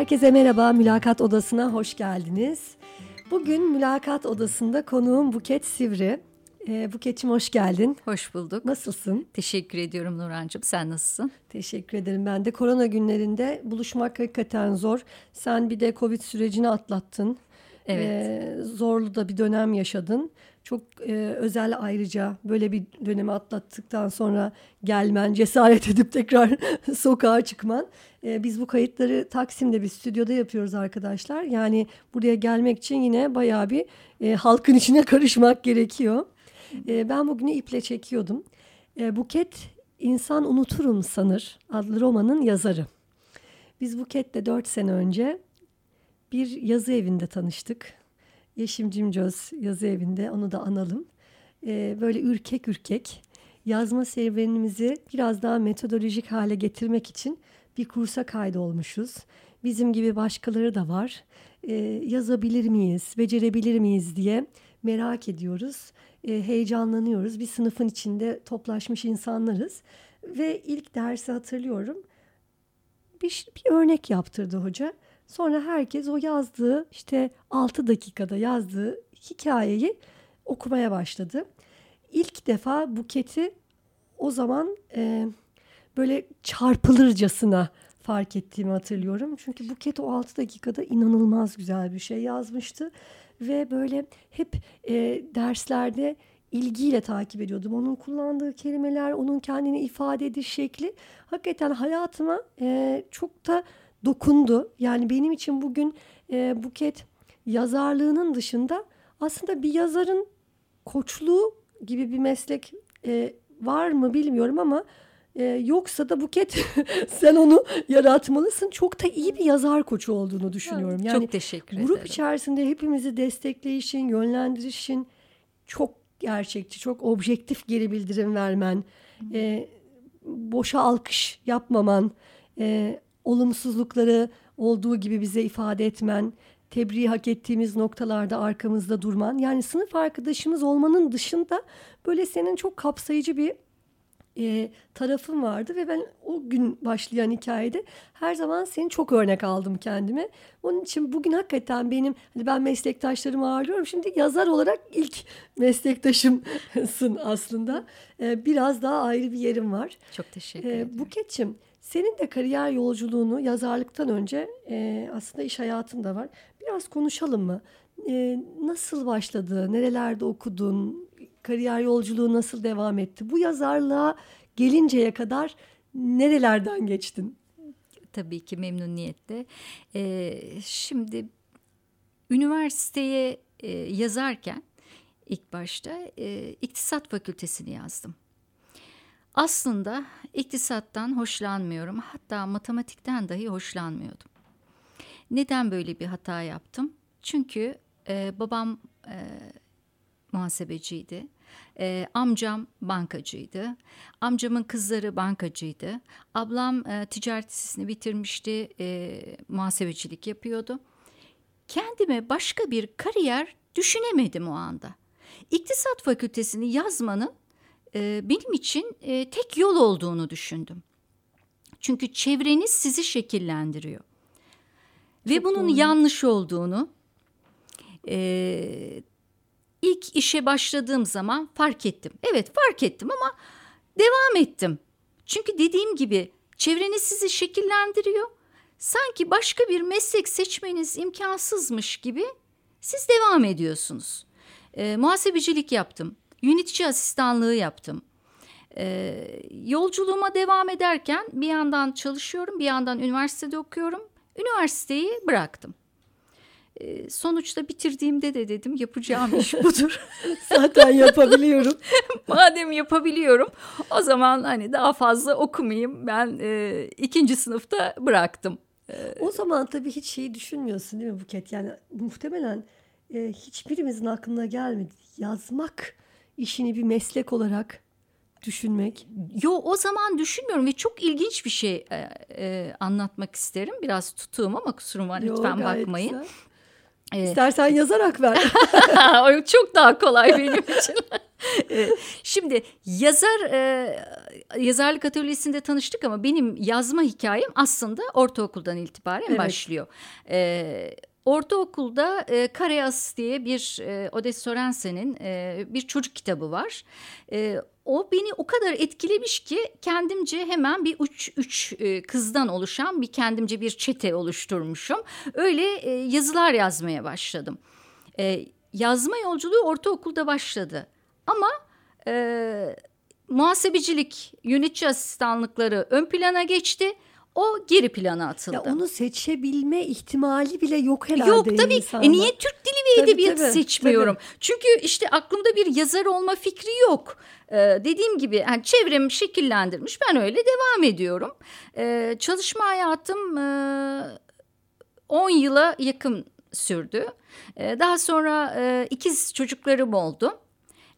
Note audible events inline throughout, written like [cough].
Herkese merhaba, Mülakat Odası'na hoş geldiniz. Bugün Mülakat Odası'nda konuğum Buket Sivri. Ee, Buket'ciğim hoş geldin. Hoş bulduk. Nasılsın? Teşekkür ediyorum Nurhan'cığım. Sen nasılsın? Teşekkür ederim. Ben de korona günlerinde buluşmak hakikaten zor. Sen bir de Covid sürecini atlattın. Evet. Ee, zorlu da bir dönem yaşadın. Çok e, özel ayrıca böyle bir dönemi atlattıktan sonra gelmen, cesaret [laughs] edip tekrar [laughs] sokağa çıkman. Ee, biz bu kayıtları Taksim'de bir stüdyoda yapıyoruz arkadaşlar. Yani buraya gelmek için yine bayağı bir e, halkın içine [laughs] karışmak gerekiyor. E, ben bugünü iple çekiyordum. E, Buket İnsan Unuturum Sanır adlı romanın yazarı. Biz Buket'le dört sene önce bir yazı evinde tanıştık. Yeşim Cimcöz yazı evinde onu da analım. E, böyle ürkek ürkek yazma serüvenimizi biraz daha metodolojik hale getirmek için bir kursa kaydolmuşuz. Bizim gibi başkaları da var. E, yazabilir miyiz, becerebilir miyiz diye merak ediyoruz, e, heyecanlanıyoruz. Bir sınıfın içinde toplaşmış insanlarız. Ve ilk dersi hatırlıyorum. Bir, bir örnek yaptırdı hoca. Sonra herkes o yazdığı işte 6 dakikada yazdığı hikayeyi okumaya başladı. İlk defa Buket'i o zaman e, böyle çarpılırcasına fark ettiğimi hatırlıyorum. Çünkü Buket o 6 dakikada inanılmaz güzel bir şey yazmıştı. Ve böyle hep e, derslerde ilgiyle takip ediyordum. Onun kullandığı kelimeler, onun kendini ifade ediş şekli hakikaten hayatıma e, çok da dokundu. Yani benim için bugün e, Buket yazarlığının dışında aslında bir yazarın koçluğu gibi bir meslek e, var mı bilmiyorum ama ee, yoksa da Buket [laughs] sen onu yaratmalısın. Çok da iyi bir yazar koçu olduğunu düşünüyorum. Yani çok teşekkür ederim. Grup içerisinde hepimizi destekleyişin, yönlendirişin çok gerçekçi, çok objektif geri bildirim vermen, e, boşa alkış yapmaman, e, olumsuzlukları olduğu gibi bize ifade etmen, tebriği hak ettiğimiz noktalarda arkamızda durman. Yani sınıf arkadaşımız olmanın dışında böyle senin çok kapsayıcı bir e, tarafım vardı ve ben o gün başlayan hikayede her zaman seni çok örnek aldım kendime. Onun için bugün hakikaten benim hani ben meslektaşlarımı ağırlıyorum. Şimdi yazar olarak ilk meslektaşımsın aslında. E, biraz daha ayrı bir yerim var. Çok teşekkür e, ederim. Senin de kariyer yolculuğunu yazarlıktan önce e, aslında iş hayatında var. Biraz konuşalım mı? E, nasıl başladı? Nerelerde okudun? kariyer yolculuğu nasıl devam etti? Bu yazarlığa gelinceye kadar nerelerden geçtin? Tabii ki memnuniyetle. Ee, şimdi üniversiteye e, yazarken ilk başta e, iktisat fakültesini yazdım. Aslında iktisattan hoşlanmıyorum. Hatta matematikten dahi hoşlanmıyordum. Neden böyle bir hata yaptım? Çünkü e, babam e, muhasebeciydi. E, amcam bankacıydı. Amcamın kızları bankacıydı. Ablam e, ticaret lisesini bitirmişti. E, muhasebecilik yapıyordu. Kendime başka bir kariyer düşünemedim o anda. İktisat fakültesini yazmanın e, benim için e, tek yol olduğunu düşündüm. Çünkü çevreniz sizi şekillendiriyor. Çok Ve bunun doğru. yanlış olduğunu e, ilk işe başladığım zaman fark ettim. Evet fark ettim ama devam ettim. Çünkü dediğim gibi çevreniz sizi şekillendiriyor. Sanki başka bir meslek seçmeniz imkansızmış gibi siz devam ediyorsunuz. E, muhasebecilik yaptım. Yönetici asistanlığı yaptım. E, yolculuğuma devam ederken bir yandan çalışıyorum, bir yandan üniversitede okuyorum. Üniversiteyi bıraktım. Ee, sonuçta bitirdiğimde de dedim yapacağım iş [laughs] budur. Zaten yapabiliyorum. [laughs] Madem yapabiliyorum o zaman hani daha fazla okumayayım. Ben e, ikinci sınıfta bıraktım. E, o zaman tabii hiç şeyi düşünmüyorsun değil mi Buket? Yani muhtemelen e, hiçbirimizin aklına gelmedi. Yazmak işini bir meslek olarak düşünmek. Yo o zaman düşünmüyorum ve çok ilginç bir şey e, e, anlatmak isterim. Biraz tutuğum ama kusuruma lütfen bakmayın. Güzel. Evet. İstersen yazarak ver. [laughs] Çok daha kolay benim için. Ee, [laughs] şimdi yazar e, yazarlık atölyesinde tanıştık ama benim yazma hikayem aslında ortaokuldan itibaren evet. başlıyor. Ee, Ortaokulda e, Kareas diye bir e, Odessa Sorensen'in e, bir çocuk kitabı var. E, o beni o kadar etkilemiş ki kendimce hemen bir üç, üç e, kızdan oluşan bir kendimce bir çete oluşturmuşum. Öyle e, yazılar yazmaya başladım. E, yazma yolculuğu ortaokulda başladı. Ama e, muhasebecilik, yönetici asistanlıkları ön plana geçti o geri plana atıldı. Ya onu seçebilme ihtimali bile yok herhalde Yok tabii. Insanda. E niye Türk dili ve tabii, edebiyatı tabii, seçmiyorum? Tabii. Çünkü işte aklımda bir yazar olma fikri yok. Ee, dediğim gibi yani çevremi şekillendirmiş. Ben öyle devam ediyorum. Ee, çalışma hayatım e, yıla yakın sürdü. Ee, daha sonra e, ikiz çocuklarım oldu.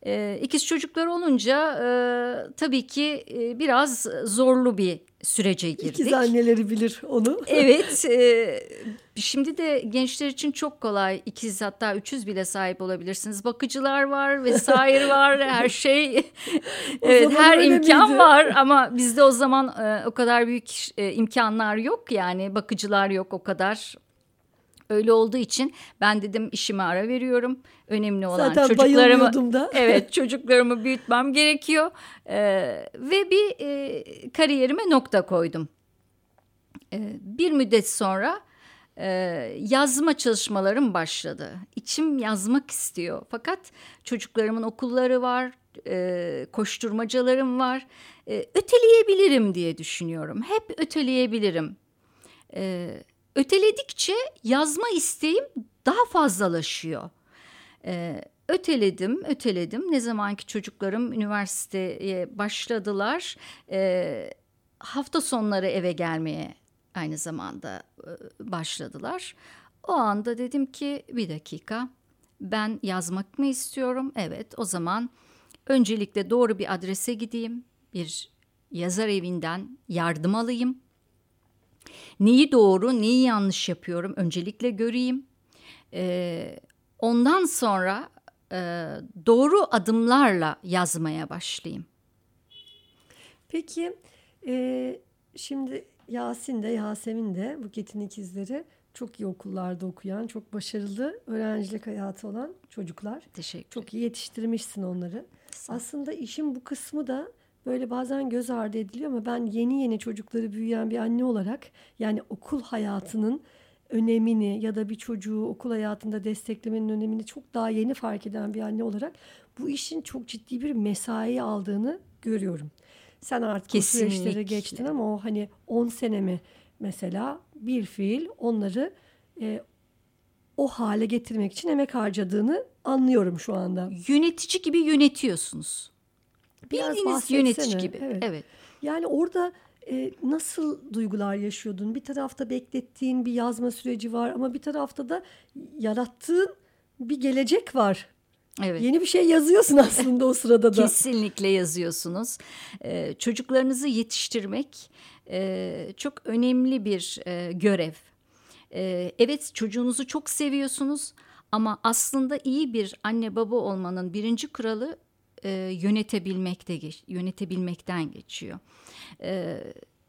E, ikiz çocuklar olunca e, tabii ki e, biraz zorlu bir sürece girdik. İkiz anneleri bilir onu. [laughs] Evet. E, şimdi de gençler için çok kolay. İkiz hatta üçüz bile sahip olabilirsiniz. Bakıcılar var vesaire var [laughs] her şey. [laughs] evet, her imkan miydi? var ama bizde o zaman e, o kadar büyük e, imkanlar yok. Yani bakıcılar yok o kadar. Öyle olduğu için ben dedim işime ara veriyorum. Önemli olan Zaten çocuklarımı da. [laughs] evet [laughs] çocuklarımı büyütmem gerekiyor. Ee, ve bir e, kariyerime nokta koydum. Ee, bir müddet sonra e, yazma çalışmalarım başladı. İçim yazmak istiyor. Fakat çocuklarımın okulları var, e, koşturmacalarım var. E, öteleyebilirim diye düşünüyorum. Hep öteleyebilirim. Evet öteledikçe yazma isteğim daha fazlalaşıyor. Ee, öteledim, öteledim. Ne zamanki çocuklarım üniversiteye başladılar, e, hafta sonları eve gelmeye aynı zamanda e, başladılar. O anda dedim ki bir dakika ben yazmak mı istiyorum? Evet o zaman öncelikle doğru bir adrese gideyim. Bir yazar evinden yardım alayım. Neyi doğru, neyi yanlış yapıyorum öncelikle göreyim. Ee, ondan sonra e, doğru adımlarla yazmaya başlayayım. Peki e, şimdi Yasin de Yasemin de Buket'in ikizleri çok iyi okullarda okuyan, çok başarılı öğrencilik hayatı olan çocuklar. Teşekkür Çok iyi yetiştirmişsin onları. Aslında işin bu kısmı da böyle bazen göz ardı ediliyor ama ben yeni yeni çocukları büyüyen bir anne olarak yani okul hayatının önemini ya da bir çocuğu okul hayatında desteklemenin önemini çok daha yeni fark eden bir anne olarak bu işin çok ciddi bir mesai aldığını görüyorum. Sen artık Kesinlikle. o süreçlere geçtin ama o hani 10 senemi mesela bir fiil onları e, o hale getirmek için emek harcadığını anlıyorum şu anda. Yönetici gibi yönetiyorsunuz. Bildiğiniz yönetici gibi. Evet. evet. Yani orada e, nasıl duygular yaşıyordun? Bir tarafta beklettiğin bir yazma süreci var ama bir tarafta da yarattığın bir gelecek var. Evet. Yeni bir şey yazıyorsun aslında o sırada da. Kesinlikle yazıyorsunuz. Ee, çocuklarınızı yetiştirmek e, çok önemli bir e, görev. E, evet çocuğunuzu çok seviyorsunuz ama aslında iyi bir anne baba olmanın birinci kuralı e, yönetebilmekte yönetebilmekten geçiyor. E,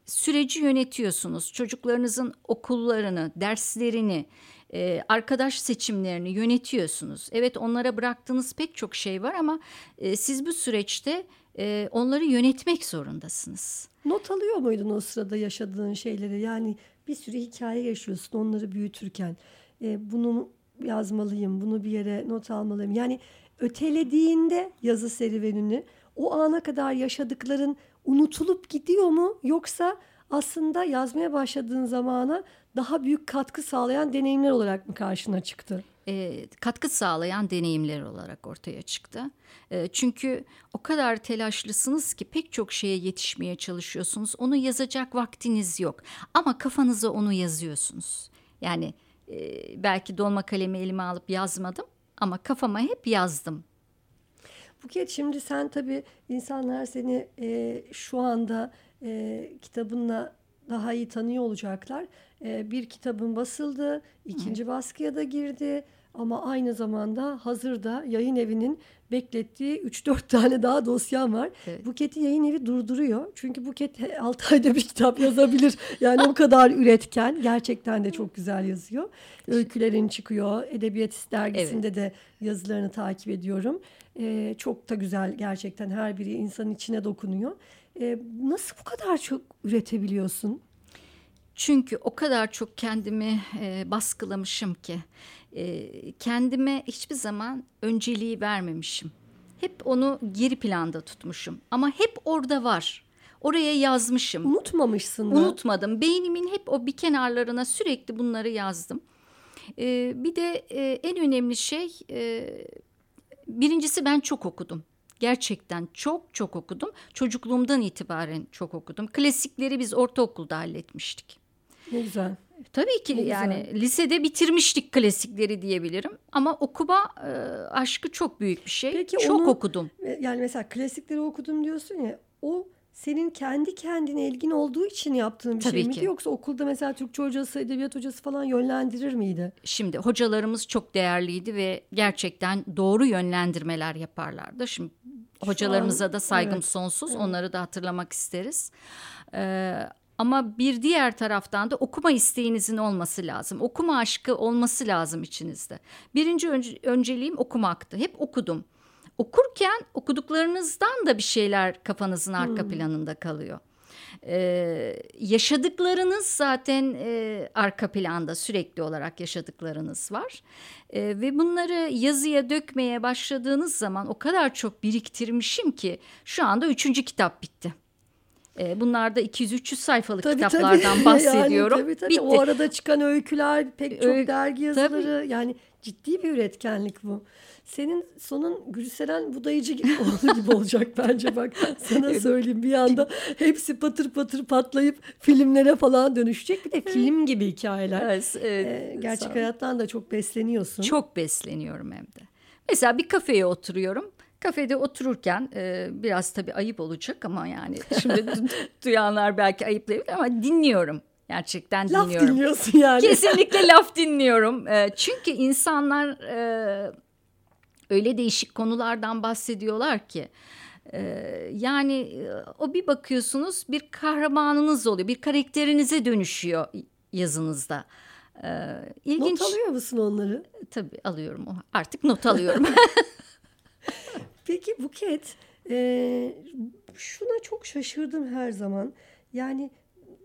süreci yönetiyorsunuz. Çocuklarınızın okullarını, derslerini, e, arkadaş seçimlerini yönetiyorsunuz. Evet onlara bıraktığınız pek çok şey var ama e, siz bu süreçte e, onları yönetmek zorundasınız. Not alıyor muydun o sırada yaşadığın şeyleri? Yani bir sürü hikaye yaşıyorsun onları büyütürken. E, bunu yazmalıyım, bunu bir yere not almalıyım. Yani ötelediğinde yazı serüvenini o ana kadar yaşadıkların unutulup gidiyor mu yoksa aslında yazmaya başladığın zamana daha büyük katkı sağlayan deneyimler olarak mı karşına çıktı? E, katkı sağlayan deneyimler olarak ortaya çıktı. E, çünkü o kadar telaşlısınız ki pek çok şeye yetişmeye çalışıyorsunuz. Onu yazacak vaktiniz yok ama kafanıza onu yazıyorsunuz. Yani e, belki dolma kalemi elime alıp yazmadım ama kafama hep yazdım. Buket şimdi sen tabii insanlar seni e, şu anda e, kitabınla daha iyi tanıyor olacaklar. E, bir kitabın basıldı, ikinci baskıya da girdi. Ama aynı zamanda hazırda yayın evinin beklettiği 3-4 tane daha dosyam var. Evet. Buket'i yayın evi durduruyor. Çünkü Buket 6 ayda bir kitap yazabilir. Yani o kadar üretken. Gerçekten de çok güzel yazıyor. Öykülerin çıkıyor. Edebiyat dergisinde evet. de yazılarını takip ediyorum. Ee, çok da güzel gerçekten. Her biri insanın içine dokunuyor. Ee, nasıl bu kadar çok üretebiliyorsun? Çünkü o kadar çok kendimi e, baskılamışım ki e, kendime hiçbir zaman önceliği vermemişim. Hep onu geri planda tutmuşum ama hep orada var. Oraya yazmışım. Unutmamışsın da. Unutmadım. Beynimin hep o bir kenarlarına sürekli bunları yazdım. E, bir de e, en önemli şey e, birincisi ben çok okudum. Gerçekten çok çok okudum. Çocukluğumdan itibaren çok okudum. Klasikleri biz ortaokulda halletmiştik. Ne güzel. Tabii ki ne yani güzel. lisede bitirmiştik klasikleri diyebilirim ama okuma e, aşkı çok büyük bir şey. Peki çok onu, okudum. Yani mesela klasikleri okudum diyorsun ya o senin kendi kendine ilgin olduğu için yaptığın bir Tabii şey miydi? Ki. Yoksa okulda mesela Türkçe hocası, edebiyat hocası falan yönlendirir miydi? Şimdi hocalarımız çok değerliydi ve gerçekten doğru yönlendirmeler yaparlardı. Şimdi hocalarımıza an, da saygım evet, sonsuz. Evet. Onları da hatırlamak isteriz. Ee, ama bir diğer taraftan da okuma isteğinizin olması lazım. Okuma aşkı olması lazım içinizde. Birinci önce, önceliğim okumaktı. Hep okudum. Okurken okuduklarınızdan da bir şeyler kafanızın arka hmm. planında kalıyor. Ee, yaşadıklarınız zaten e, arka planda sürekli olarak yaşadıklarınız var ee, ve bunları yazıya dökmeye başladığınız zaman o kadar çok biriktirmişim ki şu anda üçüncü kitap bitti. E, bunlar da 200-300 sayfalık tabii, kitaplardan tabii. [laughs] bahsediyorum. yani, tabii, tabii. Bitti. O arada çıkan öyküler, pek çok Öy dergi yazıları tabii. yani ciddi bir üretkenlik bu. Senin sonun Gülseren Budayıcı gibi, [laughs] gibi olacak bence bak sana söyleyeyim bir anda hepsi patır patır patlayıp filmlere falan dönüşecek bir de film gibi hikayeler. Evet, evet, ee, gerçek hayattan da çok besleniyorsun. Çok besleniyorum hem de. Mesela bir kafeye oturuyorum. Kafede otururken e, biraz tabii ayıp olacak ama yani şimdi duyanlar belki ayıplayabilir ama dinliyorum. Gerçekten laf dinliyorum. Laf dinliyorsun yani. Kesinlikle laf dinliyorum. E, çünkü insanlar e, öyle değişik konulardan bahsediyorlar ki. E, yani e, o bir bakıyorsunuz bir kahramanınız oluyor. Bir karakterinize dönüşüyor yazınızda. Ee, ilginç. Not alıyor musun onları? Tabii alıyorum. Artık not alıyorum. [laughs] Peki Buket, e, şuna çok şaşırdım her zaman. Yani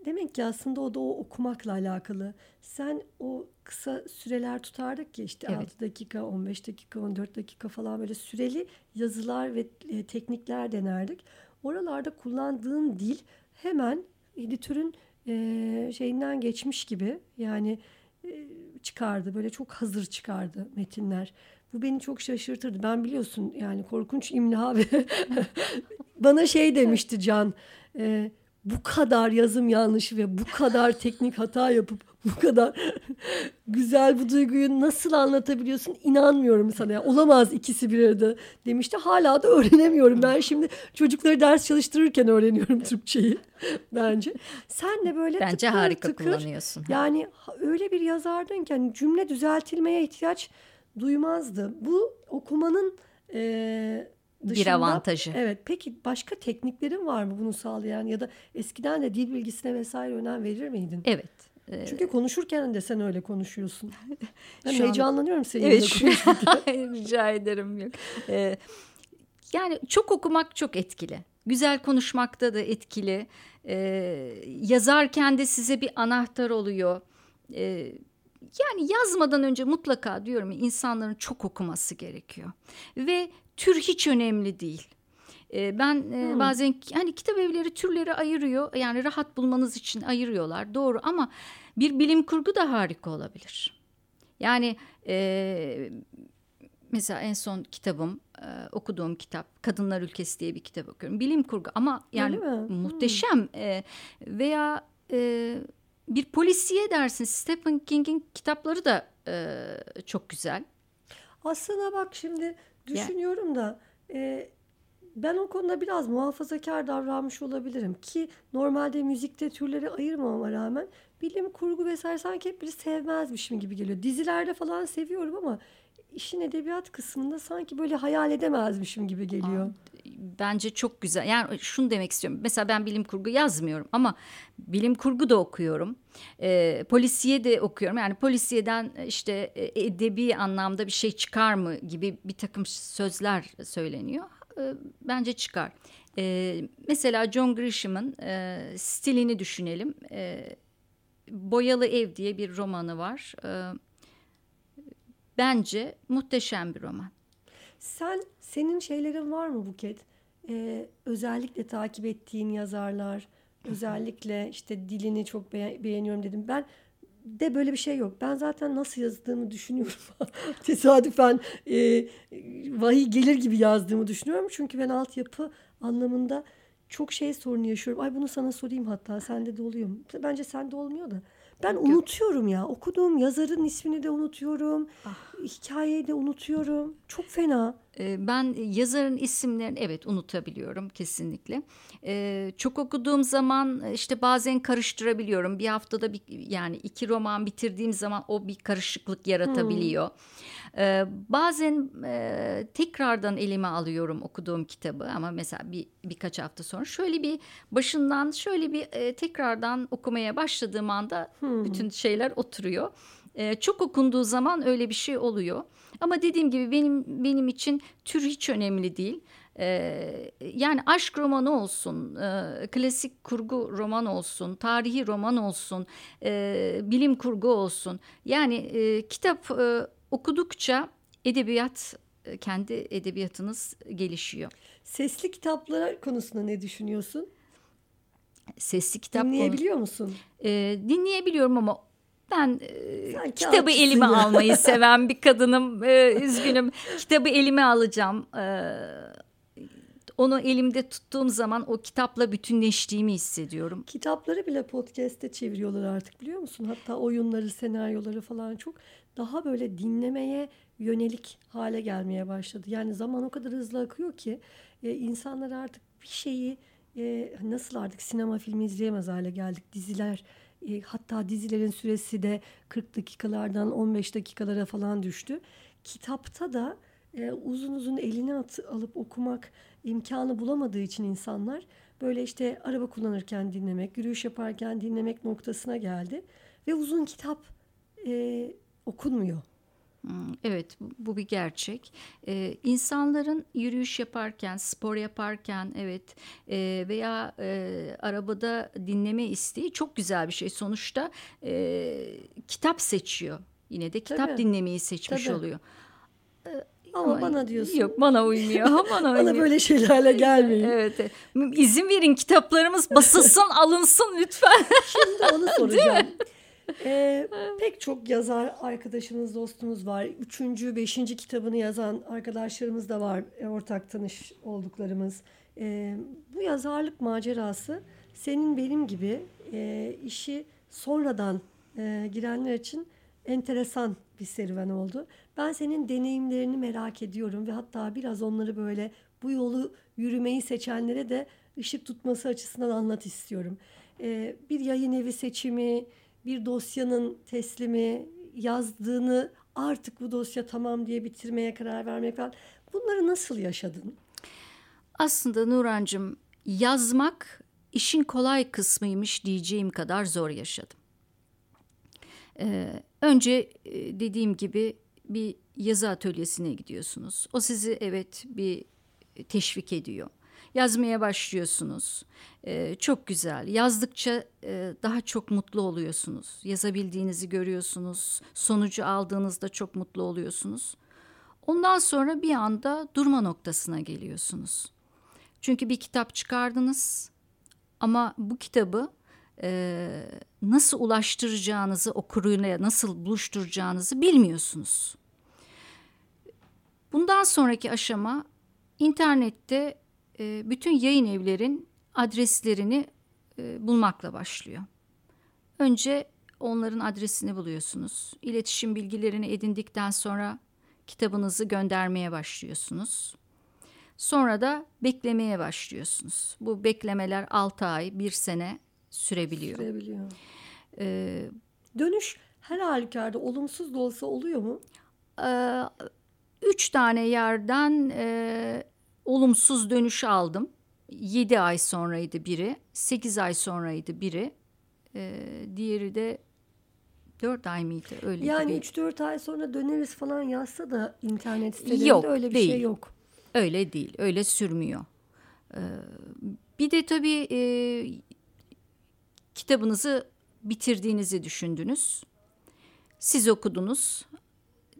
demek ki aslında o da o okumakla alakalı. Sen o kısa süreler tutardık ki işte evet. 6 dakika, 15 dakika, 14 dakika falan böyle süreli yazılar ve e, teknikler denerdik. Oralarda kullandığın dil hemen editörün e, şeyinden geçmiş gibi yani e, çıkardı. Böyle çok hazır çıkardı metinler. Bu beni çok şaşırtırdı. Ben biliyorsun yani korkunç imla ve [laughs] bana şey demişti Can. E, bu kadar yazım yanlışı ve bu kadar teknik hata yapıp bu kadar [laughs] güzel bu duyguyu nasıl anlatabiliyorsun inanmıyorum sana. Yani olamaz ikisi bir arada demişti. Hala da öğrenemiyorum. Ben şimdi çocukları ders çalıştırırken öğreniyorum Türkçeyi [laughs] bence. Sen de böyle Bence tıkır harika tıkır, kullanıyorsun. Yani öyle bir yazardın ki hani cümle düzeltilmeye ihtiyaç duymazdı. Bu okumanın e, dışında, bir avantajı. Evet. Peki başka tekniklerin var mı bunu sağlayan ya da eskiden de dil bilgisine vesaire önem verir miydin? Evet. E, Çünkü konuşurken de sen öyle konuşuyorsun. [laughs] Ben Şu heyecanlanıyorum seninle evet, konuşurken. [laughs] Rica ederim. Yok. Ee, yani çok okumak çok etkili. Güzel konuşmakta da etkili. Ee, yazarken de size bir anahtar oluyor. Ee, yani yazmadan önce mutlaka diyorum insanların çok okuması gerekiyor. Ve tür hiç önemli değil. Ee, ben hmm. bazen hani kitap evleri türleri ayırıyor. Yani rahat bulmanız için ayırıyorlar. Doğru ama bir bilim kurgu da harika olabilir. Yani e, mesela en son kitabım e, okuduğum kitap Kadınlar Ülkesi diye bir kitap okuyorum. Bilim kurgu ama yani muhteşem hmm. e, veya e, bir polisiye dersin. Stephen King'in kitapları da e, çok güzel. Aslında bak şimdi düşünüyorum yani. da e, ben o konuda biraz muhafazakar davranmış olabilirim ki normalde müzikte türleri ayırmama rağmen bilim kurgu vesaire sanki hep biri sevmezmişim gibi geliyor. Dizilerde falan seviyorum ama işin edebiyat kısmında sanki böyle hayal edemezmişim gibi geliyor. Aa, bence çok güzel. Yani şunu demek istiyorum. Mesela ben bilim kurgu yazmıyorum ama bilim kurgu da okuyorum. E, polisiye de okuyorum. Yani polisiyeden işte e, edebi anlamda bir şey çıkar mı gibi bir takım sözler söyleniyor. E, bence çıkar. E, mesela John Grisham'ın e, stilini düşünelim. E, Boyalı Ev diye bir romanı var. E, bence muhteşem bir roman. Sen senin şeylerin var mı Buket? Ee, özellikle takip ettiğin yazarlar, özellikle işte dilini çok be- beğeniyorum dedim. Ben de böyle bir şey yok. Ben zaten nasıl yazdığımı düşünüyorum. [laughs] Tesadüfen e, vahiy gelir gibi yazdığımı düşünüyorum. Çünkü ben altyapı anlamında çok şey sorunu yaşıyorum. Ay bunu sana sorayım hatta sende de oluyor mu? Bence sende olmuyor da. Ben unutuyorum ya. Okuduğum yazarın ismini de unutuyorum. Ah. Hikayeyi de unutuyorum. Çok fena. Ee, ben yazarın isimlerini evet unutabiliyorum kesinlikle. Ee, çok okuduğum zaman işte bazen karıştırabiliyorum. Bir haftada bir yani iki roman bitirdiğim zaman o bir karışıklık yaratabiliyor. Hmm. Ee, bazen e, tekrardan elime alıyorum okuduğum kitabı ama mesela bir birkaç hafta sonra şöyle bir başından şöyle bir e, tekrardan okumaya başladığım anda hmm. bütün şeyler oturuyor. E, çok okunduğu zaman öyle bir şey oluyor. Ama dediğim gibi benim benim için tür hiç önemli değil. Ee, yani aşk romanı olsun, e, klasik kurgu roman olsun, tarihi roman olsun, e, bilim kurgu olsun. Yani e, kitap e, okudukça edebiyat e, kendi edebiyatınız gelişiyor. Sesli kitaplar konusunda ne düşünüyorsun? Sesli kitap dinleyebiliyor konu... musun? E, dinleyebiliyorum ama ben e, kitabı elime ya. almayı [laughs] seven bir kadınım. E, üzgünüm. kitabı elime alacağım. E, onu elimde tuttuğum zaman o kitapla bütünleştiğimi hissediyorum. Kitapları bile podcast'te çeviriyorlar artık biliyor musun? Hatta oyunları, senaryoları falan çok daha böyle dinlemeye yönelik hale gelmeye başladı. Yani zaman o kadar hızlı akıyor ki e, insanlar artık bir şeyi e, nasıl artık sinema filmi izleyemez hale geldik. Diziler e, hatta dizilerin süresi de 40 dakikalardan 15 dakikalara falan düştü. Kitapta da e, uzun uzun eline at, alıp okumak imkanı bulamadığı için insanlar böyle işte araba kullanırken dinlemek, yürüyüş yaparken dinlemek noktasına geldi. Ve uzun kitap e, okunmuyor. Hmm, evet bu bir gerçek. Ee, insanların yürüyüş yaparken, spor yaparken evet e, veya e, arabada dinleme isteği çok güzel bir şey. Sonuçta e, kitap seçiyor. Yine de kitap Tabii. dinlemeyi seçmiş Tabii. oluyor. Ee, ama, Ama bana diyorsun. Yok bana uymuyor. [laughs] bana, bana böyle şeylerle gelmeyin. evet. İzin verin kitaplarımız basılsın [laughs] alınsın lütfen. Şimdi onu soracağım. [laughs] Ee, pek çok yazar arkadaşımız, dostumuz var. Üçüncü, beşinci kitabını yazan arkadaşlarımız da var. E, ortak tanış olduklarımız. Ee, bu yazarlık macerası senin benim gibi e, işi sonradan e, girenler için enteresan bir serüven oldu. Ben senin deneyimlerini merak ediyorum ve hatta biraz onları böyle bu yolu yürümeyi seçenlere de ışık tutması açısından anlat istiyorum. Ee, bir yayın evi seçimi, bir dosyanın teslimi, yazdığını artık bu dosya tamam diye bitirmeye karar vermek falan. Bunları nasıl yaşadın? Aslında Nurancığım yazmak işin kolay kısmıymış diyeceğim kadar zor yaşadım. Ee, önce e, dediğim gibi bir yazı atölyesine gidiyorsunuz. O sizi evet bir teşvik ediyor yazmaya başlıyorsunuz. Ee, çok güzel. Yazdıkça e, daha çok mutlu oluyorsunuz. Yazabildiğinizi görüyorsunuz. Sonucu aldığınızda çok mutlu oluyorsunuz. Ondan sonra bir anda durma noktasına geliyorsunuz. Çünkü bir kitap çıkardınız ama bu kitabı e, nasıl ulaştıracağınızı okuruyla nasıl buluşturacağınızı bilmiyorsunuz. Bundan sonraki aşama internette e, bütün yayın evlerin adreslerini e, bulmakla başlıyor. Önce onların adresini buluyorsunuz. İletişim bilgilerini edindikten sonra kitabınızı göndermeye başlıyorsunuz. Sonra da beklemeye başlıyorsunuz. Bu beklemeler 6 ay, 1 sene sürebiliyor. Sürebiliyor. Ee, Dönüş her halükarda olumsuz da olsa oluyor mu? Ee, üç tane yerden e, olumsuz dönüş aldım. Yedi ay sonraydı biri, sekiz ay sonraydı biri, e, diğeri de dört ay mıydı öyle Yani gibi. üç dört ay sonra döneriz falan yazsa da internet sitelerinde Yok, öyle bir değil. şey yok. Öyle değil, öyle sürmüyor. Ee, bir de tabii e, kitabınızı bitirdiğinizi düşündünüz. Siz okudunuz.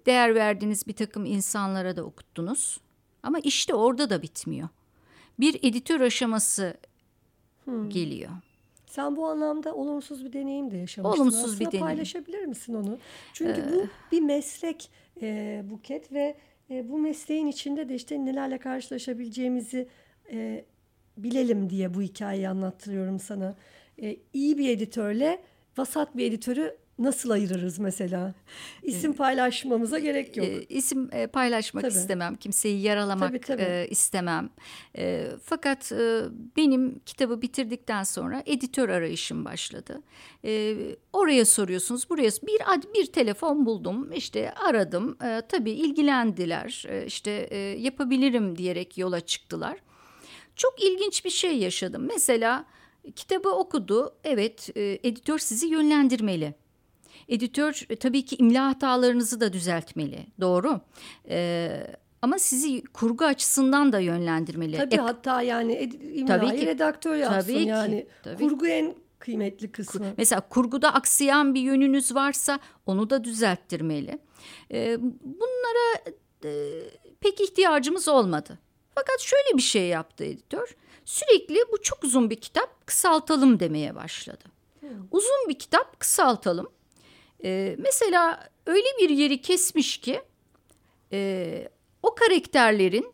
Değer verdiğiniz bir takım insanlara da okuttunuz. Ama işte orada da bitmiyor. Bir editör aşaması geliyor. Sen bu anlamda olumsuz bir deneyim de yaşamışsın. Olumsuz Aslında bir deneyim. paylaşabilir misin onu? Çünkü bu bir meslek e, Buket ve e, bu mesleğin içinde de işte nelerle karşılaşabileceğimizi e, bilelim diye bu hikayeyi anlattırıyorum sana. E, iyi bir editörle vasat bir editörü nasıl ayırırız mesela? İsim paylaşmamıza gerek yok. E, isim e, paylaşmak Tabii. istemem, kimseyi yaralamak Tabii, tabii. e, istemem. E, fakat e, benim kitabı bitirdikten sonra editör arayışım başladı. E, oraya soruyorsunuz, buraya bir ad, bir telefon buldum, işte aradım. E, tabii ilgilendiler, e, işte e, yapabilirim diyerek yola çıktılar. Çok ilginç bir şey yaşadım. Mesela kitabı okudu, evet e, editör sizi yönlendirmeli. Editör e, tabii ki imla hatalarınızı da düzeltmeli. Doğru. Ee, ama sizi kurgu açısından da yönlendirmeli. Tabii E, hatta yani ed- Tabii imlayı ki. redaktör yapsın Tabii ki, yani. tabii. Kurgu en kıymetli kısmı. Mesela kurguda aksayan bir yönünüz varsa onu da düzelttirmeli. Ee, bunlara e, pek ihtiyacımız olmadı. Fakat şöyle bir şey yaptı editör. Sürekli bu çok uzun bir kitap kısaltalım demeye başladı. Uzun bir kitap kısaltalım. Ee, mesela öyle bir yeri kesmiş ki e, o karakterlerin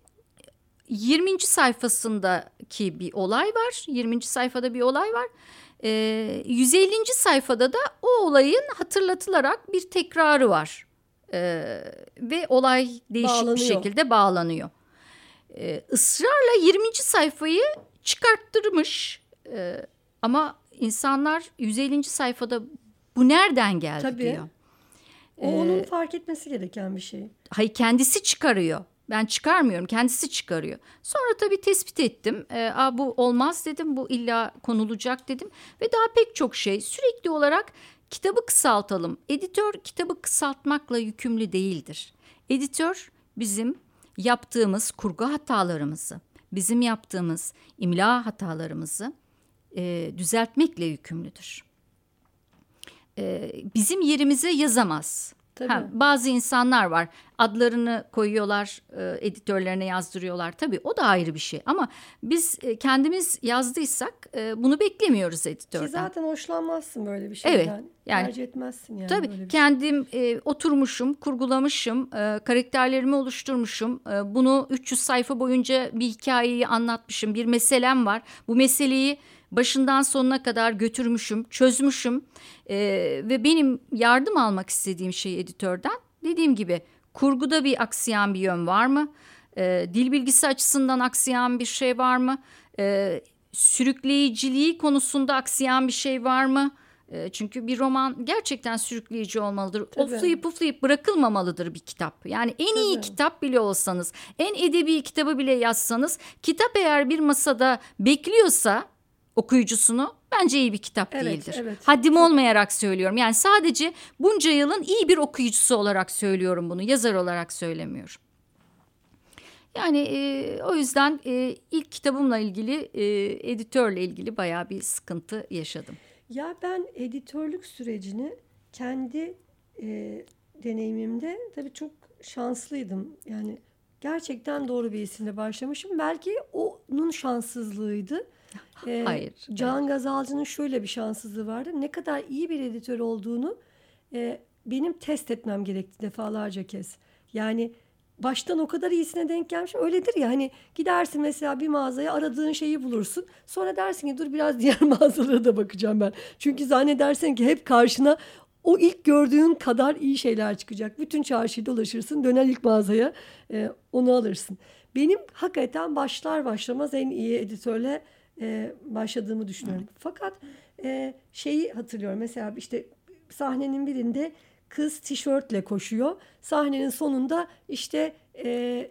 20. sayfasındaki bir olay var. 20. sayfada bir olay var. Ee, 150. sayfada da o olayın hatırlatılarak bir tekrarı var. Ee, ve olay değişik Bağlanıyor. bir şekilde bağlanıyor. Ee, ısrarla 20. sayfayı çıkarttırmış. Ee, ama insanlar 150. sayfada bu nereden geldi Tabii. diyor. O onun fark etmesi gereken bir şey. Hayır kendisi çıkarıyor. Ben çıkarmıyorum kendisi çıkarıyor. Sonra tabii tespit ettim. Ee, Aa, bu olmaz dedim bu illa konulacak dedim. Ve daha pek çok şey sürekli olarak kitabı kısaltalım. Editör kitabı kısaltmakla yükümlü değildir. Editör bizim yaptığımız kurgu hatalarımızı, bizim yaptığımız imla hatalarımızı e, düzeltmekle yükümlüdür. E, bizim yerimize yazamaz. Tabii. Ha, bazı insanlar var adlarını koyuyorlar e, editörlerine yazdırıyorlar tabii o da ayrı bir şey ama biz e, kendimiz yazdıysak e, bunu beklemiyoruz Ki editörden. zaten hoşlanmazsın böyle bir şeyden. Evet, yani- Tercih etmezsin yani. Tabii böyle şey. kendim e, oturmuşum, kurgulamışım, e, karakterlerimi oluşturmuşum. E, bunu 300 sayfa boyunca bir hikayeyi anlatmışım. Bir meselem var. Bu meseleyi başından sonuna kadar götürmüşüm, çözmüşüm. E, ve benim yardım almak istediğim şey editörden dediğim gibi kurguda bir aksayan bir yön var mı? E, dil bilgisi açısından aksayan bir şey var mı? E, sürükleyiciliği konusunda aksayan bir şey var mı? E, Çünkü bir roman gerçekten sürükleyici olmalıdır. Tabii. Oflayıp puflayıp bırakılmamalıdır bir kitap. Yani en iyi Tabii. kitap bile olsanız, en edebi kitabı bile yazsanız, kitap eğer bir masada bekliyorsa okuyucusunu bence iyi bir kitap Evet, değildir. evet. Haddim olmayarak söylüyorum. Yani sadece bunca yılın iyi bir okuyucusu olarak söylüyorum bunu. Yazar olarak söylemiyorum. Yani e, o yüzden e, ilk kitabımla ilgili, e, editörle ilgili bayağı bir sıkıntı yaşadım. Ya ben editörlük sürecini kendi e, deneyimimde tabii çok şanslıydım. Yani gerçekten doğru bir isimle başlamışım. Belki onun şanssızlığıydı. E, Hayır, Can Gazalcı'nın şöyle bir şanssızlığı vardı. Ne kadar iyi bir editör olduğunu e, benim test etmem gerekti defalarca kez. Yani baştan o kadar iyisine denk gelmiş. Öyledir ya hani gidersin mesela bir mağazaya aradığın şeyi bulursun. Sonra dersin ki dur biraz diğer [laughs] mağazalara da bakacağım ben. Çünkü zannedersen ki hep karşına o ilk gördüğün kadar iyi şeyler çıkacak. Bütün çarşıyı dolaşırsın döner ilk mağazaya e, onu alırsın. Benim hakikaten başlar başlamaz en iyi editörle e, başladığımı düşünüyorum. Fakat e, şeyi hatırlıyorum mesela işte sahnenin birinde kız tişörtle koşuyor. Sahnenin sonunda işte e,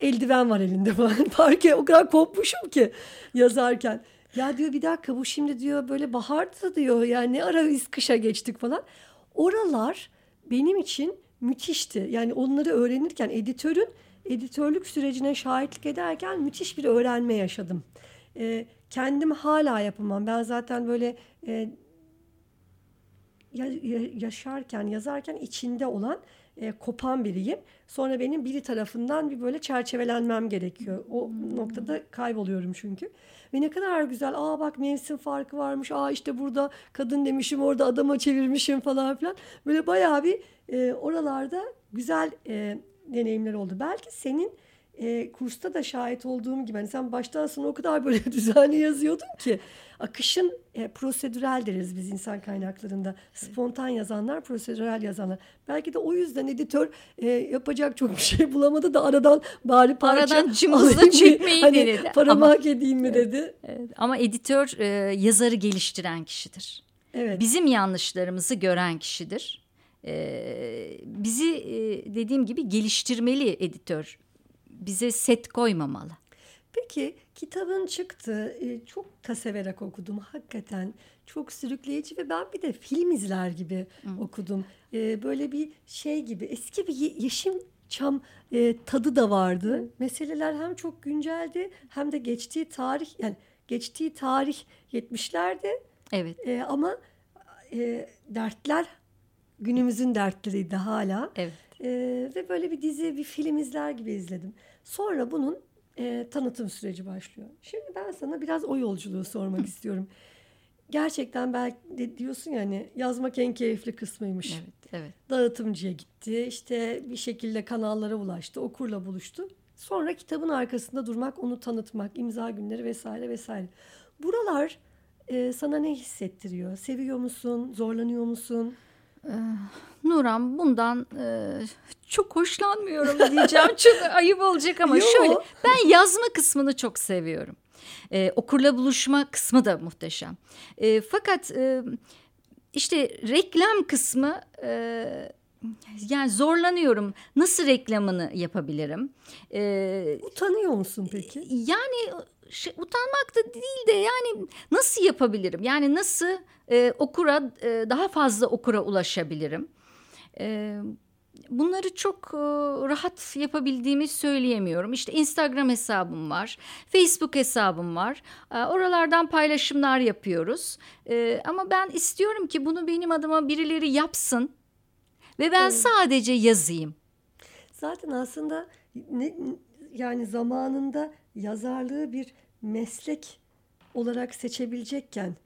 eldiven var elinde falan. [laughs] Parke o kadar kopmuşum ki yazarken. Ya diyor bir dakika bu şimdi diyor böyle bahardı diyor. Yani ne ara biz kışa geçtik falan. Oralar benim için müthişti. Yani onları öğrenirken editörün editörlük sürecine şahitlik ederken müthiş bir öğrenme yaşadım. E, kendim hala yapamam. Ben zaten böyle e, yaşarken, yazarken içinde olan e, kopan biriyim. Sonra benim biri tarafından bir böyle çerçevelenmem gerekiyor. O hmm. noktada kayboluyorum çünkü. Ve ne kadar güzel. Aa bak mevsim farkı varmış. Aa işte burada kadın demişim orada adama çevirmişim falan filan. Böyle bayağı bir e, oralarda güzel e, deneyimler oldu. Belki senin e, kursta da şahit olduğum gibi hani sen baştan sona o kadar böyle [laughs] düzenli yazıyordun ki akışın e, prosedürel deriz biz insan kaynaklarında. Spontan yazanlar, prosedürel yazanlar. Belki de o yüzden editör e, yapacak çok bir şey bulamadı da aradan bari parça aradan cımbızla çekmeyi hani, denedi. Paramı hak edeyim mi dedi. Evet, ama editör e, yazarı geliştiren kişidir. Evet. Bizim yanlışlarımızı gören kişidir. Ee, bizi e, dediğim gibi geliştirmeli editör bize set koymamalı. Peki kitabın çıktı. E, çok da severek okudum. Hakikaten çok sürükleyici ve ben bir de film izler gibi Hı. okudum. E, böyle bir şey gibi eski bir Yeşim Çam e, tadı da vardı. Hı. Meseleler hem çok günceldi hem de geçtiği tarih yani geçtiği tarih 70'lerde. Evet. E, ama e, dertler günümüzün dertleriydi hala. Evet. E, ve böyle bir dizi, bir film izler gibi izledim. Sonra bunun e, tanıtım süreci başlıyor. Şimdi ben sana biraz o yolculuğu sormak istiyorum. Gerçekten belki de diyorsun ya hani yazmak en keyifli kısmıymış. Evet, evet. Dağıtımcıya gitti, işte bir şekilde kanallara ulaştı, okurla buluştu. Sonra kitabın arkasında durmak, onu tanıtmak, imza günleri vesaire vesaire. Buralar e, sana ne hissettiriyor? Seviyor musun? Zorlanıyor musun? Ee, Nuran bundan e, çok hoşlanmıyorum diyeceğim. [laughs] çok ayıp olacak ama Yo. şöyle ben yazma kısmını çok seviyorum. E, okurla buluşma kısmı da muhteşem. E, fakat e, işte reklam kısmı e, yani zorlanıyorum. Nasıl reklamını yapabilirim? Ee, Utanıyor musun peki? Yani şey, utanmak da değil de yani nasıl yapabilirim? Yani nasıl e, okura e, daha fazla okura ulaşabilirim? E, bunları çok e, rahat yapabildiğimi söyleyemiyorum. İşte Instagram hesabım var, Facebook hesabım var. E, oralardan paylaşımlar yapıyoruz. E, ama ben istiyorum ki bunu benim adıma birileri yapsın ve ben evet. sadece yazayım. Zaten aslında ne, yani zamanında yazarlığı bir meslek olarak seçebilecekken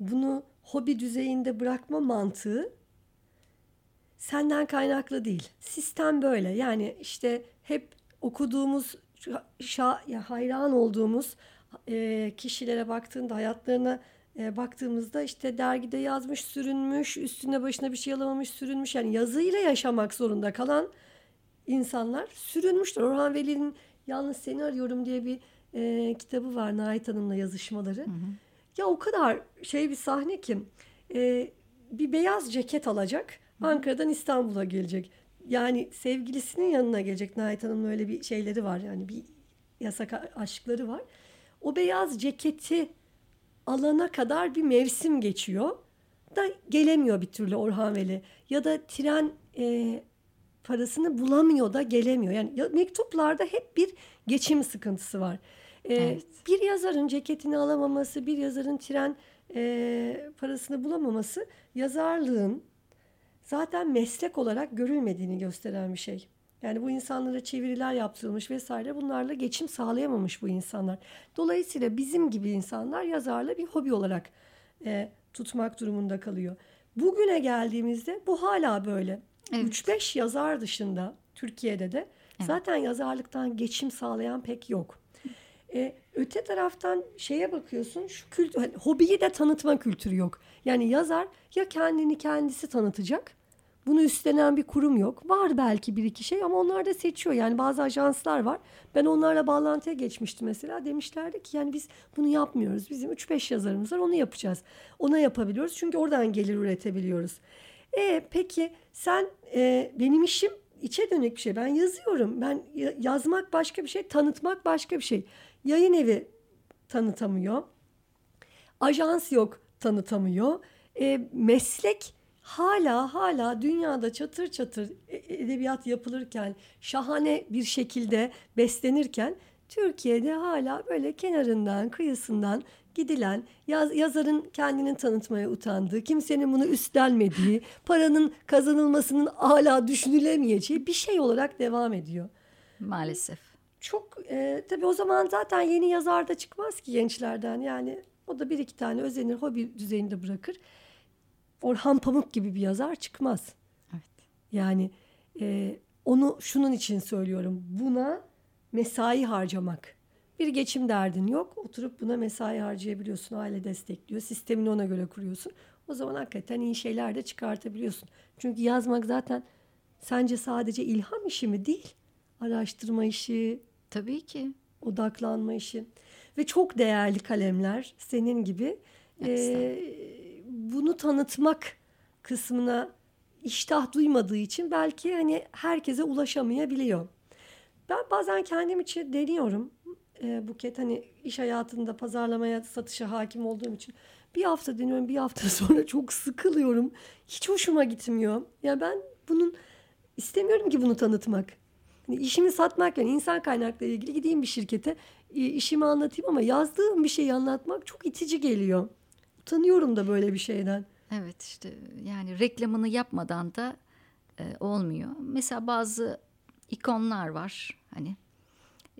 bunu hobi düzeyinde bırakma mantığı senden kaynaklı değil. Sistem böyle. Yani işte hep okuduğumuz, şa, hayran olduğumuz e, kişilere baktığında, hayatlarına e, baktığımızda işte dergide yazmış, sürünmüş, üstüne başına bir şey alamamış, sürünmüş. Yani yazıyla yaşamak zorunda kalan insanlar sürünmüştür. Orhan Veli'nin Yalnız Seni Arıyorum diye bir e, kitabı var Nait Hanım'la yazışmaları. Hı hı. Ya o kadar şey bir sahne ki e, bir beyaz ceket alacak. Hı. Ankara'dan İstanbul'a gelecek. Yani sevgilisinin yanına gelecek Nait Hanım'la öyle bir şeyleri var. Yani bir yasak aşkları var. O beyaz ceketi alana kadar bir mevsim geçiyor. Da gelemiyor bir türlü Orhan Veli. Ya da tren e, parasını bulamıyor da gelemiyor. Yani mektuplarda hep bir geçim sıkıntısı var. Ee, evet. Bir yazarın ceketini alamaması, bir yazarın tren e, parasını bulamaması yazarlığın zaten meslek olarak görülmediğini gösteren bir şey. Yani bu insanlara çeviriler yaptırılmış vesaire bunlarla geçim sağlayamamış bu insanlar. Dolayısıyla bizim gibi insanlar yazarla bir hobi olarak e, tutmak durumunda kalıyor. Bugüne geldiğimizde bu hala böyle. Evet. 3-5 yazar dışında Türkiye'de de evet. zaten yazarlıktan geçim sağlayan pek yok. Ee, öte taraftan şeye bakıyorsun şu kültür, hani, hobiyi de tanıtma kültürü yok. Yani yazar ya kendini kendisi tanıtacak. Bunu üstlenen bir kurum yok. Var belki bir iki şey ama onlar da seçiyor. Yani bazı ajanslar var. Ben onlarla bağlantıya geçmiştim mesela. Demişlerdi ki yani biz bunu yapmıyoruz. Bizim 3-5 yazarımız var onu yapacağız. Ona yapabiliyoruz çünkü oradan gelir üretebiliyoruz. E, peki sen e, benim işim içe dönük bir şey. Ben yazıyorum. Ben yazmak başka bir şey, tanıtmak başka bir şey. Yayın evi tanıtamıyor. Ajans yok tanıtamıyor. E, meslek hala hala dünyada çatır çatır e, edebiyat yapılırken şahane bir şekilde beslenirken Türkiye'de hala böyle kenarından kıyısından gidilen yaz, yazarın kendini tanıtmaya utandığı, kimsenin bunu üstlenmediği, paranın kazanılmasının hala düşünülemeyeceği bir şey olarak devam ediyor. Maalesef. Çok e, tabii o zaman zaten yeni yazar da çıkmaz ki gençlerden yani o da bir iki tane özenir hobi düzeyinde bırakır. Orhan Pamuk gibi bir yazar çıkmaz. Evet. Yani e, onu şunun için söylüyorum. Buna mesai harcamak. Bir geçim derdin yok. Oturup buna mesai harcayabiliyorsun. Aile destekliyor. Sistemini ona göre kuruyorsun. O zaman hakikaten iyi şeyler de çıkartabiliyorsun. Çünkü yazmak zaten sence sadece ilham işi mi? Değil. Araştırma işi. Tabii ki. Odaklanma işi. Ve çok değerli kalemler senin gibi. Ee, bunu tanıtmak kısmına iştah duymadığı için belki hani herkese ulaşamayabiliyor. Ben bazen kendim için deniyorum. E, Buket hani iş hayatında pazarlamaya, satışa hakim olduğum için bir hafta deniyorum, bir hafta [laughs] sonra çok sıkılıyorum. Hiç hoşuma gitmiyor. Ya ben bunun istemiyorum ki bunu tanıtmak. Hani işimi satmak yani insan kaynakları ilgili gideyim bir şirkete işimi anlatayım ama yazdığım bir şeyi anlatmak çok itici geliyor. Utanıyorum da böyle bir şeyden. Evet işte yani reklamını yapmadan da e, olmuyor. Mesela bazı ikonlar var hani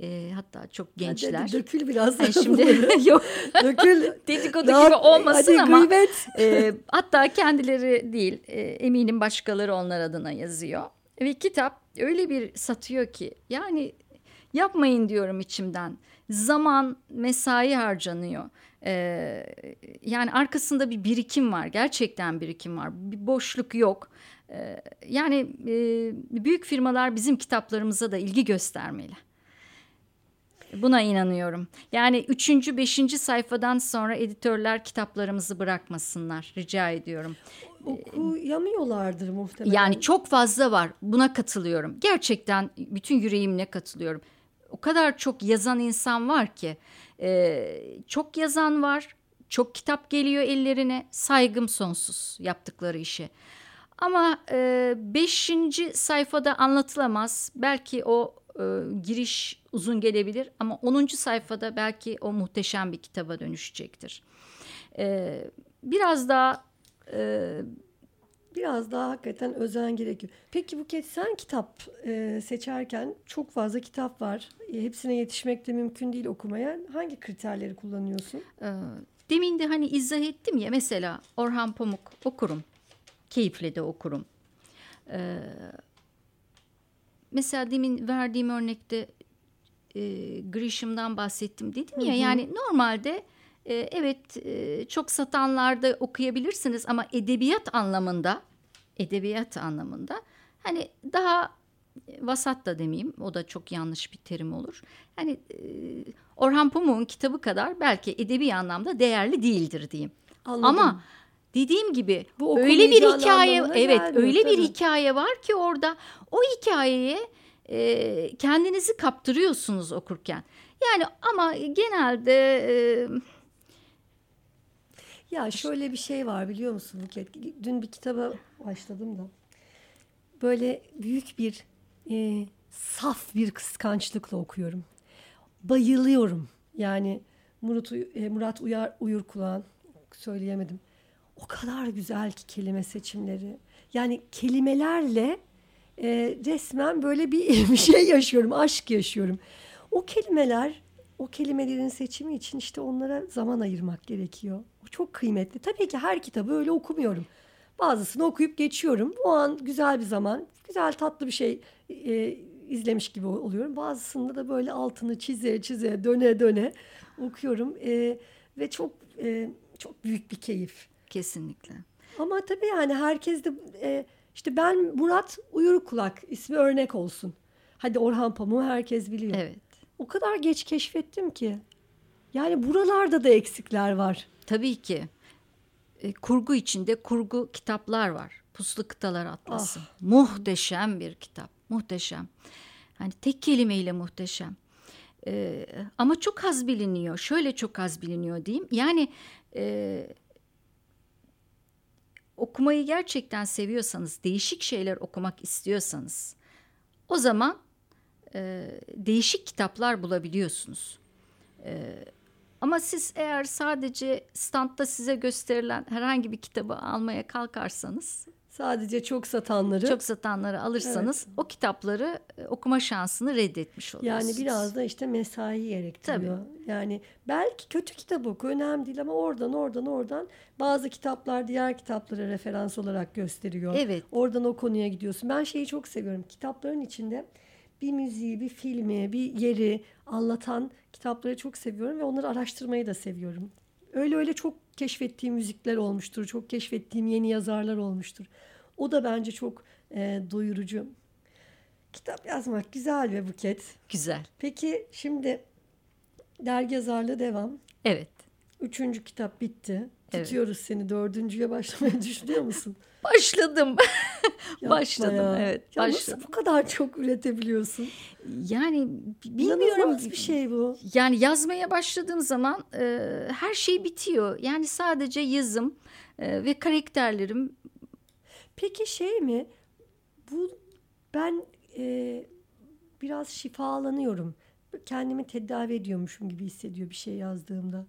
e, hatta çok gençler. Hadi dökül biraz. Yani [laughs] şimdi [laughs] yok. dökül. Dedikodu gibi olmasın hadi ama. Gıybet. E, hatta kendileri değil e, eminim başkaları onlar adına yazıyor. Ve kitap öyle bir satıyor ki yani yapmayın diyorum içimden. Zaman, mesai harcanıyor. Ee, yani arkasında bir birikim var. Gerçekten birikim var. Bir boşluk yok. Ee, yani e, büyük firmalar bizim kitaplarımıza da ilgi göstermeli. Buna inanıyorum. Yani üçüncü, beşinci sayfadan sonra editörler kitaplarımızı bırakmasınlar. Rica ediyorum. Okuyamıyorlardır muhtemelen. Yani çok fazla var. Buna katılıyorum. Gerçekten bütün yüreğimle katılıyorum. O kadar çok yazan insan var ki. E, çok yazan var. Çok kitap geliyor ellerine. Saygım sonsuz yaptıkları işe. Ama e, beşinci sayfada anlatılamaz. Belki o e, giriş uzun gelebilir ama onuncu sayfada belki o muhteşem bir kitaba dönüşecektir. E, biraz daha e, biraz daha hakikaten özen gerekiyor. Peki Buket sen kitap e, seçerken çok fazla kitap var. E, hepsine yetişmek de mümkün değil okumaya. Hangi kriterleri kullanıyorsun? E, demin de hani izah ettim ya mesela Orhan Pamuk okurum. Keyifle de okurum. E, mesela demin verdiğim örnekte e, Grisham'dan bahsettim dedim ya. Hı hı. Yani normalde e, evet e, çok satanlarda okuyabilirsiniz ama edebiyat anlamında edebiyat anlamında hani daha vasat da demeyeyim o da çok yanlış bir terim olur. Yani e, Orhan Pamuk'un kitabı kadar belki edebi anlamda değerli değildir diyeyim. Anladım. Ama dediğim gibi Bu öyle bir hikaye evet öyle tabii. bir hikaye var ki orada o hikayeye e, kendinizi kaptırıyorsunuz okurken. Yani ama genelde e, ya şöyle bir şey var biliyor musun Buket? Dün bir kitaba başladım da. Böyle büyük bir e, saf bir kıskançlıkla okuyorum. Bayılıyorum. Yani Murat, e, Murat Uyar, Uyur Kulağan söyleyemedim. O kadar güzel ki kelime seçimleri. Yani kelimelerle e, resmen böyle [laughs] bir, şey yaşıyorum, aşk yaşıyorum. O kelimeler, o kelimelerin seçimi için işte onlara zaman ayırmak gerekiyor. O çok kıymetli. Tabii ki her kitabı öyle okumuyorum. Bazısını okuyup geçiyorum. O an güzel bir zaman, güzel tatlı bir şey e, izlemiş gibi oluyorum. Bazısında da böyle altını çize çize döne döne okuyorum e, ve çok e, çok büyük bir keyif. Kesinlikle. Ama tabii yani herkes de e, işte ben Murat Uyur Kulak ismi örnek olsun. Hadi Orhan Pamuk'u herkes biliyor. Evet. O kadar geç keşfettim ki. Yani buralarda da eksikler var. Tabii ki. E, kurgu içinde kurgu kitaplar var. Puslu Kıtalar Atlası. Ah. Muhteşem bir kitap. muhteşem. Hani tek kelimeyle muhteşem. Ee, ama çok az biliniyor. Şöyle çok az biliniyor diyeyim. Yani e, okumayı gerçekten seviyorsanız, değişik şeyler okumak istiyorsanız o zaman e, değişik kitaplar bulabiliyorsunuz. E, ama siz eğer sadece standta size gösterilen herhangi bir kitabı almaya kalkarsanız Sadece çok satanları. Çok satanları alırsanız evet. o kitapları e, okuma şansını reddetmiş oluyorsunuz. Yani biraz da işte mesai gerektiriyor. Tabii. Yani belki kötü kitap oku önemli değil ama oradan oradan oradan bazı kitaplar diğer kitaplara referans olarak gösteriyor. Evet. Oradan o konuya gidiyorsun. Ben şeyi çok seviyorum. Kitapların içinde bir müziği, bir filmi, bir yeri anlatan kitapları çok seviyorum ve onları araştırmayı da seviyorum. Öyle öyle çok keşfettiğim müzikler olmuştur. Çok keşfettiğim yeni yazarlar olmuştur. O da bence çok e, doyurucu. Kitap yazmak güzel ve Buket. Güzel. Peki şimdi dergi yazarlığı devam. Evet. Üçüncü kitap bitti. Evet. Tutuyoruz seni. Dördüncüye başlamayı [laughs] düşünüyor musun? Başladım. [laughs] başladım. Ya. Evet. Ya başladım. Nasıl bu kadar çok üretebiliyorsun? Yani bilmiyorum. İnanılmaz bir şey bu. Yani yazmaya başladığım zaman e, her şey bitiyor. Yani sadece yazım e, ve karakterlerim. Peki şey mi? Bu ben e, biraz şifalanıyorum. Kendimi tedavi ediyormuşum gibi hissediyor bir şey yazdığımda.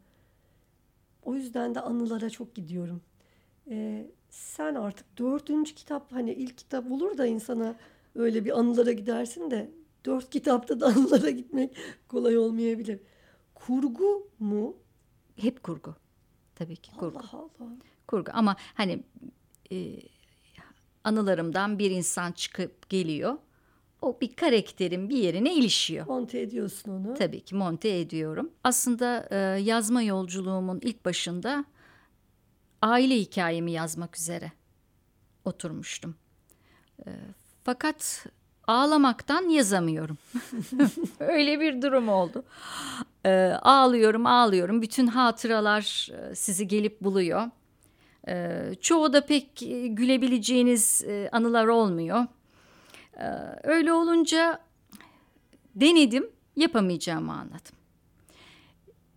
O yüzden de anılara çok gidiyorum. Ee, sen artık dördüncü kitap hani ilk kitap olur da insana öyle bir anılara gidersin de dört kitapta da [laughs] anılara gitmek kolay olmayabilir. Kurgu mu? Hep kurgu. Tabii ki kurgu. Allah Allah. Kurgu ama hani e, anılarımdan bir insan çıkıp geliyor o bir karakterin bir yerine ilişiyor. Monte ediyorsun onu. Tabii ki monte ediyorum. Aslında e, yazma yolculuğumun ilk başında aile hikayemi yazmak üzere oturmuştum. E, fakat ağlamaktan yazamıyorum. [laughs] Öyle bir durum oldu. E, ağlıyorum, ağlıyorum. Bütün hatıralar e, sizi gelip buluyor. E, çoğu da pek e, gülebileceğiniz e, anılar olmuyor. Ee, öyle olunca denedim, yapamayacağımı anladım.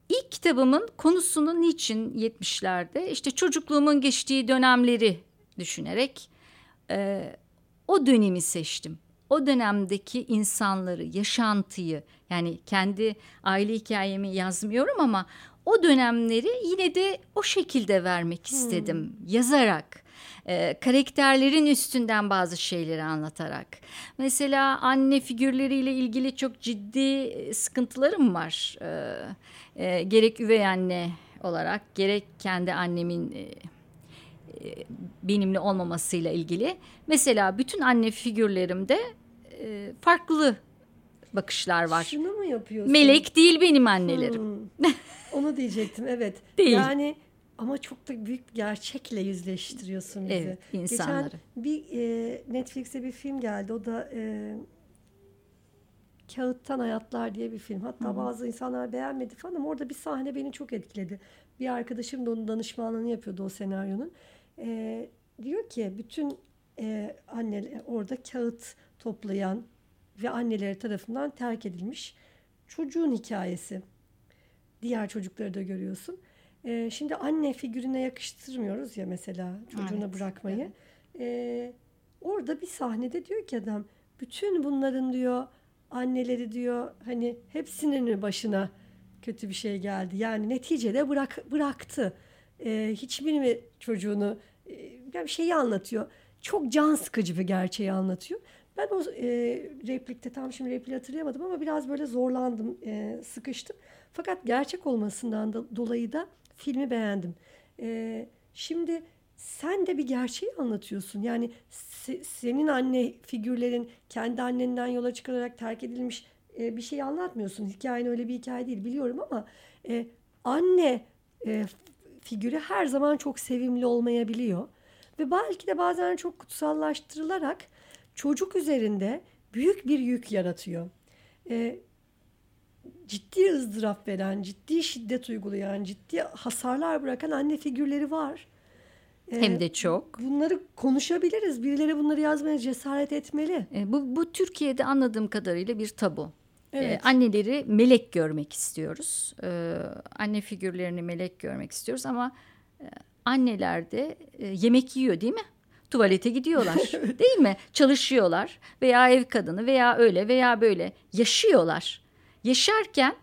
İlk kitabımın konusunu niçin 70'lerde işte çocukluğumun geçtiği dönemleri düşünerek e, o dönemi seçtim. O dönemdeki insanları, yaşantıyı yani kendi aile hikayemi yazmıyorum ama o dönemleri yine de o şekilde vermek istedim hmm. yazarak e, karakterlerin üstünden bazı şeyleri anlatarak. Mesela anne figürleriyle ilgili çok ciddi e, sıkıntılarım var. E, e, gerek üvey anne olarak gerek kendi annemin e, e, benimle olmamasıyla ilgili. Mesela bütün anne figürlerimde e, farklı bakışlar var. Şunu mu yapıyorsun? Melek değil benim annelerim. Hmm. [laughs] Onu diyecektim evet. Değil. Yani ama çok da büyük bir gerçekle yüzleştiriyorsun bizi. Evet, insanları. Geçen bir e, Netflix'e bir film geldi. O da e, Kağıttan Hayatlar diye bir film. Hatta Hı-hı. bazı insanlar beğenmedi falan ama orada bir sahne beni çok etkiledi. Bir arkadaşım da onun danışmanlığını yapıyordu o senaryonun. E, diyor ki bütün e, anneler orada kağıt toplayan ve anneleri tarafından terk edilmiş çocuğun hikayesi. Diğer çocukları da görüyorsun. E, şimdi anne figürüne yakıştırmıyoruz ya mesela çocuğuna evet, bırakmayı. Evet. E, orada bir sahnede diyor ki adam bütün bunların diyor anneleri diyor hani hepsinin başına kötü bir şey geldi. Yani neticede bırak bıraktı. E, hiçbir mi çocuğunu e, bir şeyi anlatıyor. Çok can sıkıcı bir gerçeği anlatıyor. Ben o e, replikte tam şimdi repliği hatırlayamadım ama biraz böyle zorlandım, e, sıkıştım. Fakat gerçek olmasından da, dolayı da filmi beğendim. E, şimdi sen de bir gerçeği anlatıyorsun. Yani se, senin anne figürlerin kendi annenden yola çıkarak terk edilmiş e, bir şey anlatmıyorsun. Hikayen öyle bir hikaye değil biliyorum ama e, anne e, figürü her zaman çok sevimli olmayabiliyor. Ve belki de bazen çok kutsallaştırılarak çocuk üzerinde büyük bir yük yaratıyor. E, ciddi ızdırap veren, ciddi şiddet uygulayan, ciddi hasarlar bırakan anne figürleri var. e, Hem de çok. bunları konuşabiliriz. Birileri bunları yazmaya cesaret etmeli. E, bu, bu Türkiye'de anladığım kadarıyla bir tabu. E, Evet. anneleri melek görmek istiyoruz. E, anne figürlerini melek görmek istiyoruz ama e, anneler de e, yemek yiyor değil mi? Tuvalete gidiyorlar [laughs] değil mi? Çalışıyorlar veya ev kadını veya öyle veya böyle yaşıyorlar. Yaşarken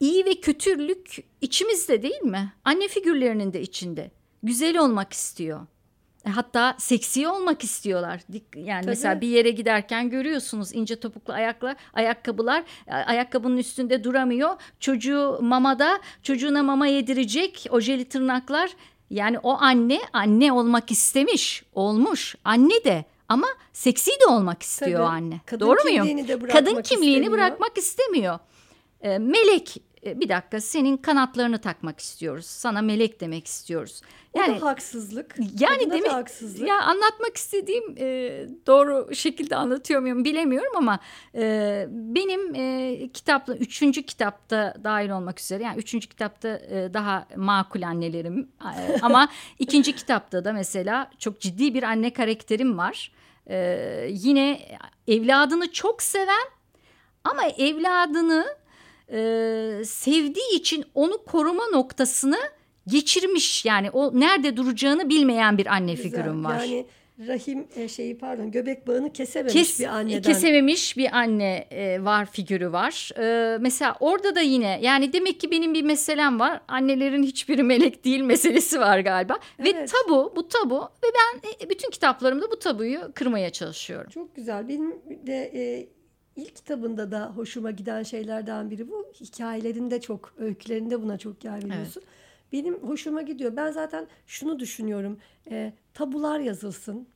iyi ve kötülük içimizde değil mi? Anne figürlerinin de içinde. Güzel olmak istiyor. E, Hatta seksi olmak istiyorlar. Yani Tabii. mesela bir yere giderken görüyorsunuz ince topuklu ayaklar, ayakkabılar, a- ayakkabının üstünde duramıyor. Çocuğu mamada, çocuğuna mama yedirecek ojeli tırnaklar. Yani o anne anne olmak istemiş, olmuş. Anne de ama seksi de olmak istiyor Tabii. anne. Kadın Doğru muyum? Kadın kimliğini istemiyor. bırakmak istemiyor. E, melek bir dakika senin kanatlarını takmak istiyoruz. Sana melek demek istiyoruz. O Yani da haksızlık. yani da demek haksızlık. ya anlatmak istediğim e, doğru şekilde anlatıyor muyum bilemiyorum ama e, benim e, kitapla üçüncü kitapta dahil olmak üzere yani üçüncü kitapta e, daha makul annelerim E, [laughs] ama ikinci kitapta da mesela çok ciddi bir anne karakterim var. E, yine evladını çok seven ama evladını e, sevdiği için onu koruma noktasını geçirmiş yani o nerede duracağını bilmeyen bir anne Güzel. figürüm var. Yani rahim e, şeyi pardon göbek bağını kesememiş Kes, bir anneden. kesememiş bir anne e, var figürü var. E, mesela orada da yine yani demek ki benim bir meselem var. Annelerin hiçbiri melek değil meselesi var galiba. Ve Evet. tabu bu tabu ve ben e, bütün kitaplarımda bu tabuyu kırmaya çalışıyorum. Çok güzel. Benim de e, ilk kitabında da hoşuma giden şeylerden biri bu. Hikayelerinde çok, öykülerinde buna çok yer veriyorsun. Benim hoşuma gidiyor. Ben zaten şunu düşünüyorum. E, tabular yazılsın.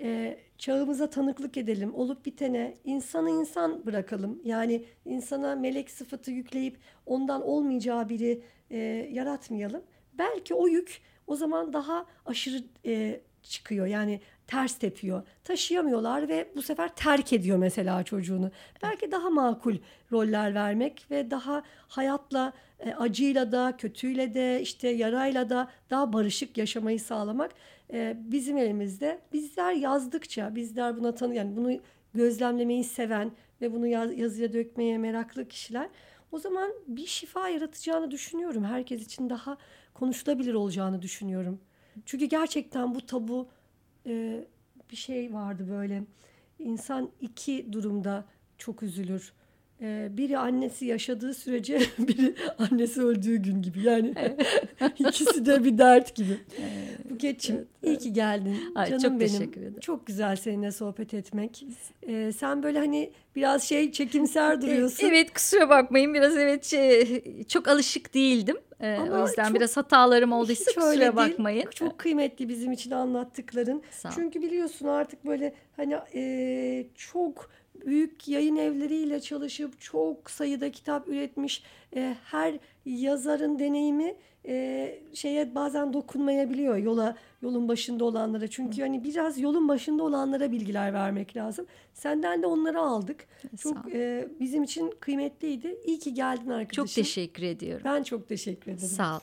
E, çağımıza tanıklık edelim. Olup bitene insanı insan bırakalım. Yani insana melek sıfatı yükleyip ondan olmayacağı biri e, yaratmayalım. Belki o yük o zaman daha aşırı e, çıkıyor. Yani ters tepiyor. Taşıyamıyorlar ve bu sefer terk ediyor mesela çocuğunu. Belki daha makul roller vermek ve daha hayatla, e, acıyla da, kötüyle de, işte yarayla da daha barışık yaşamayı sağlamak e, bizim elimizde. Bizler yazdıkça, bizler buna tanı yani bunu gözlemlemeyi seven ve bunu yaz- yazıya dökmeye meraklı kişiler o zaman bir şifa yaratacağını düşünüyorum. Herkes için daha konuşulabilir olacağını düşünüyorum. Çünkü gerçekten bu tabu e, bir şey vardı böyle. İnsan iki durumda çok üzülür. E, biri annesi yaşadığı sürece, [laughs] biri annesi öldüğü gün gibi. Yani [laughs] ikisi de bir dert gibi. Buket'ciğim iyi ki geldin. Ay, Canım çok benim. teşekkür ederim. Çok güzel seninle sohbet etmek. E, sen böyle hani biraz şey çekimser [laughs] duruyorsun. Evet kusura bakmayın biraz evet şey, çok alışık değildim. Ee, Ama o yüzden çok- biraz hatalarım olduysa kusura değil. bakmayın. Çok kıymetli bizim için anlattıkların. Çünkü biliyorsun artık böyle hani e, çok büyük yayın evleriyle çalışıp çok sayıda kitap üretmiş e, her yazarın deneyimi e, şeye bazen dokunmayabiliyor yola yolun başında olanlara. Çünkü hani biraz yolun başında olanlara bilgiler vermek lazım. Senden de onları aldık. Çok e, bizim için kıymetliydi. İyi ki geldin arkadaşım. Çok teşekkür ediyorum. Ben çok teşekkür ederim. Sağ ol.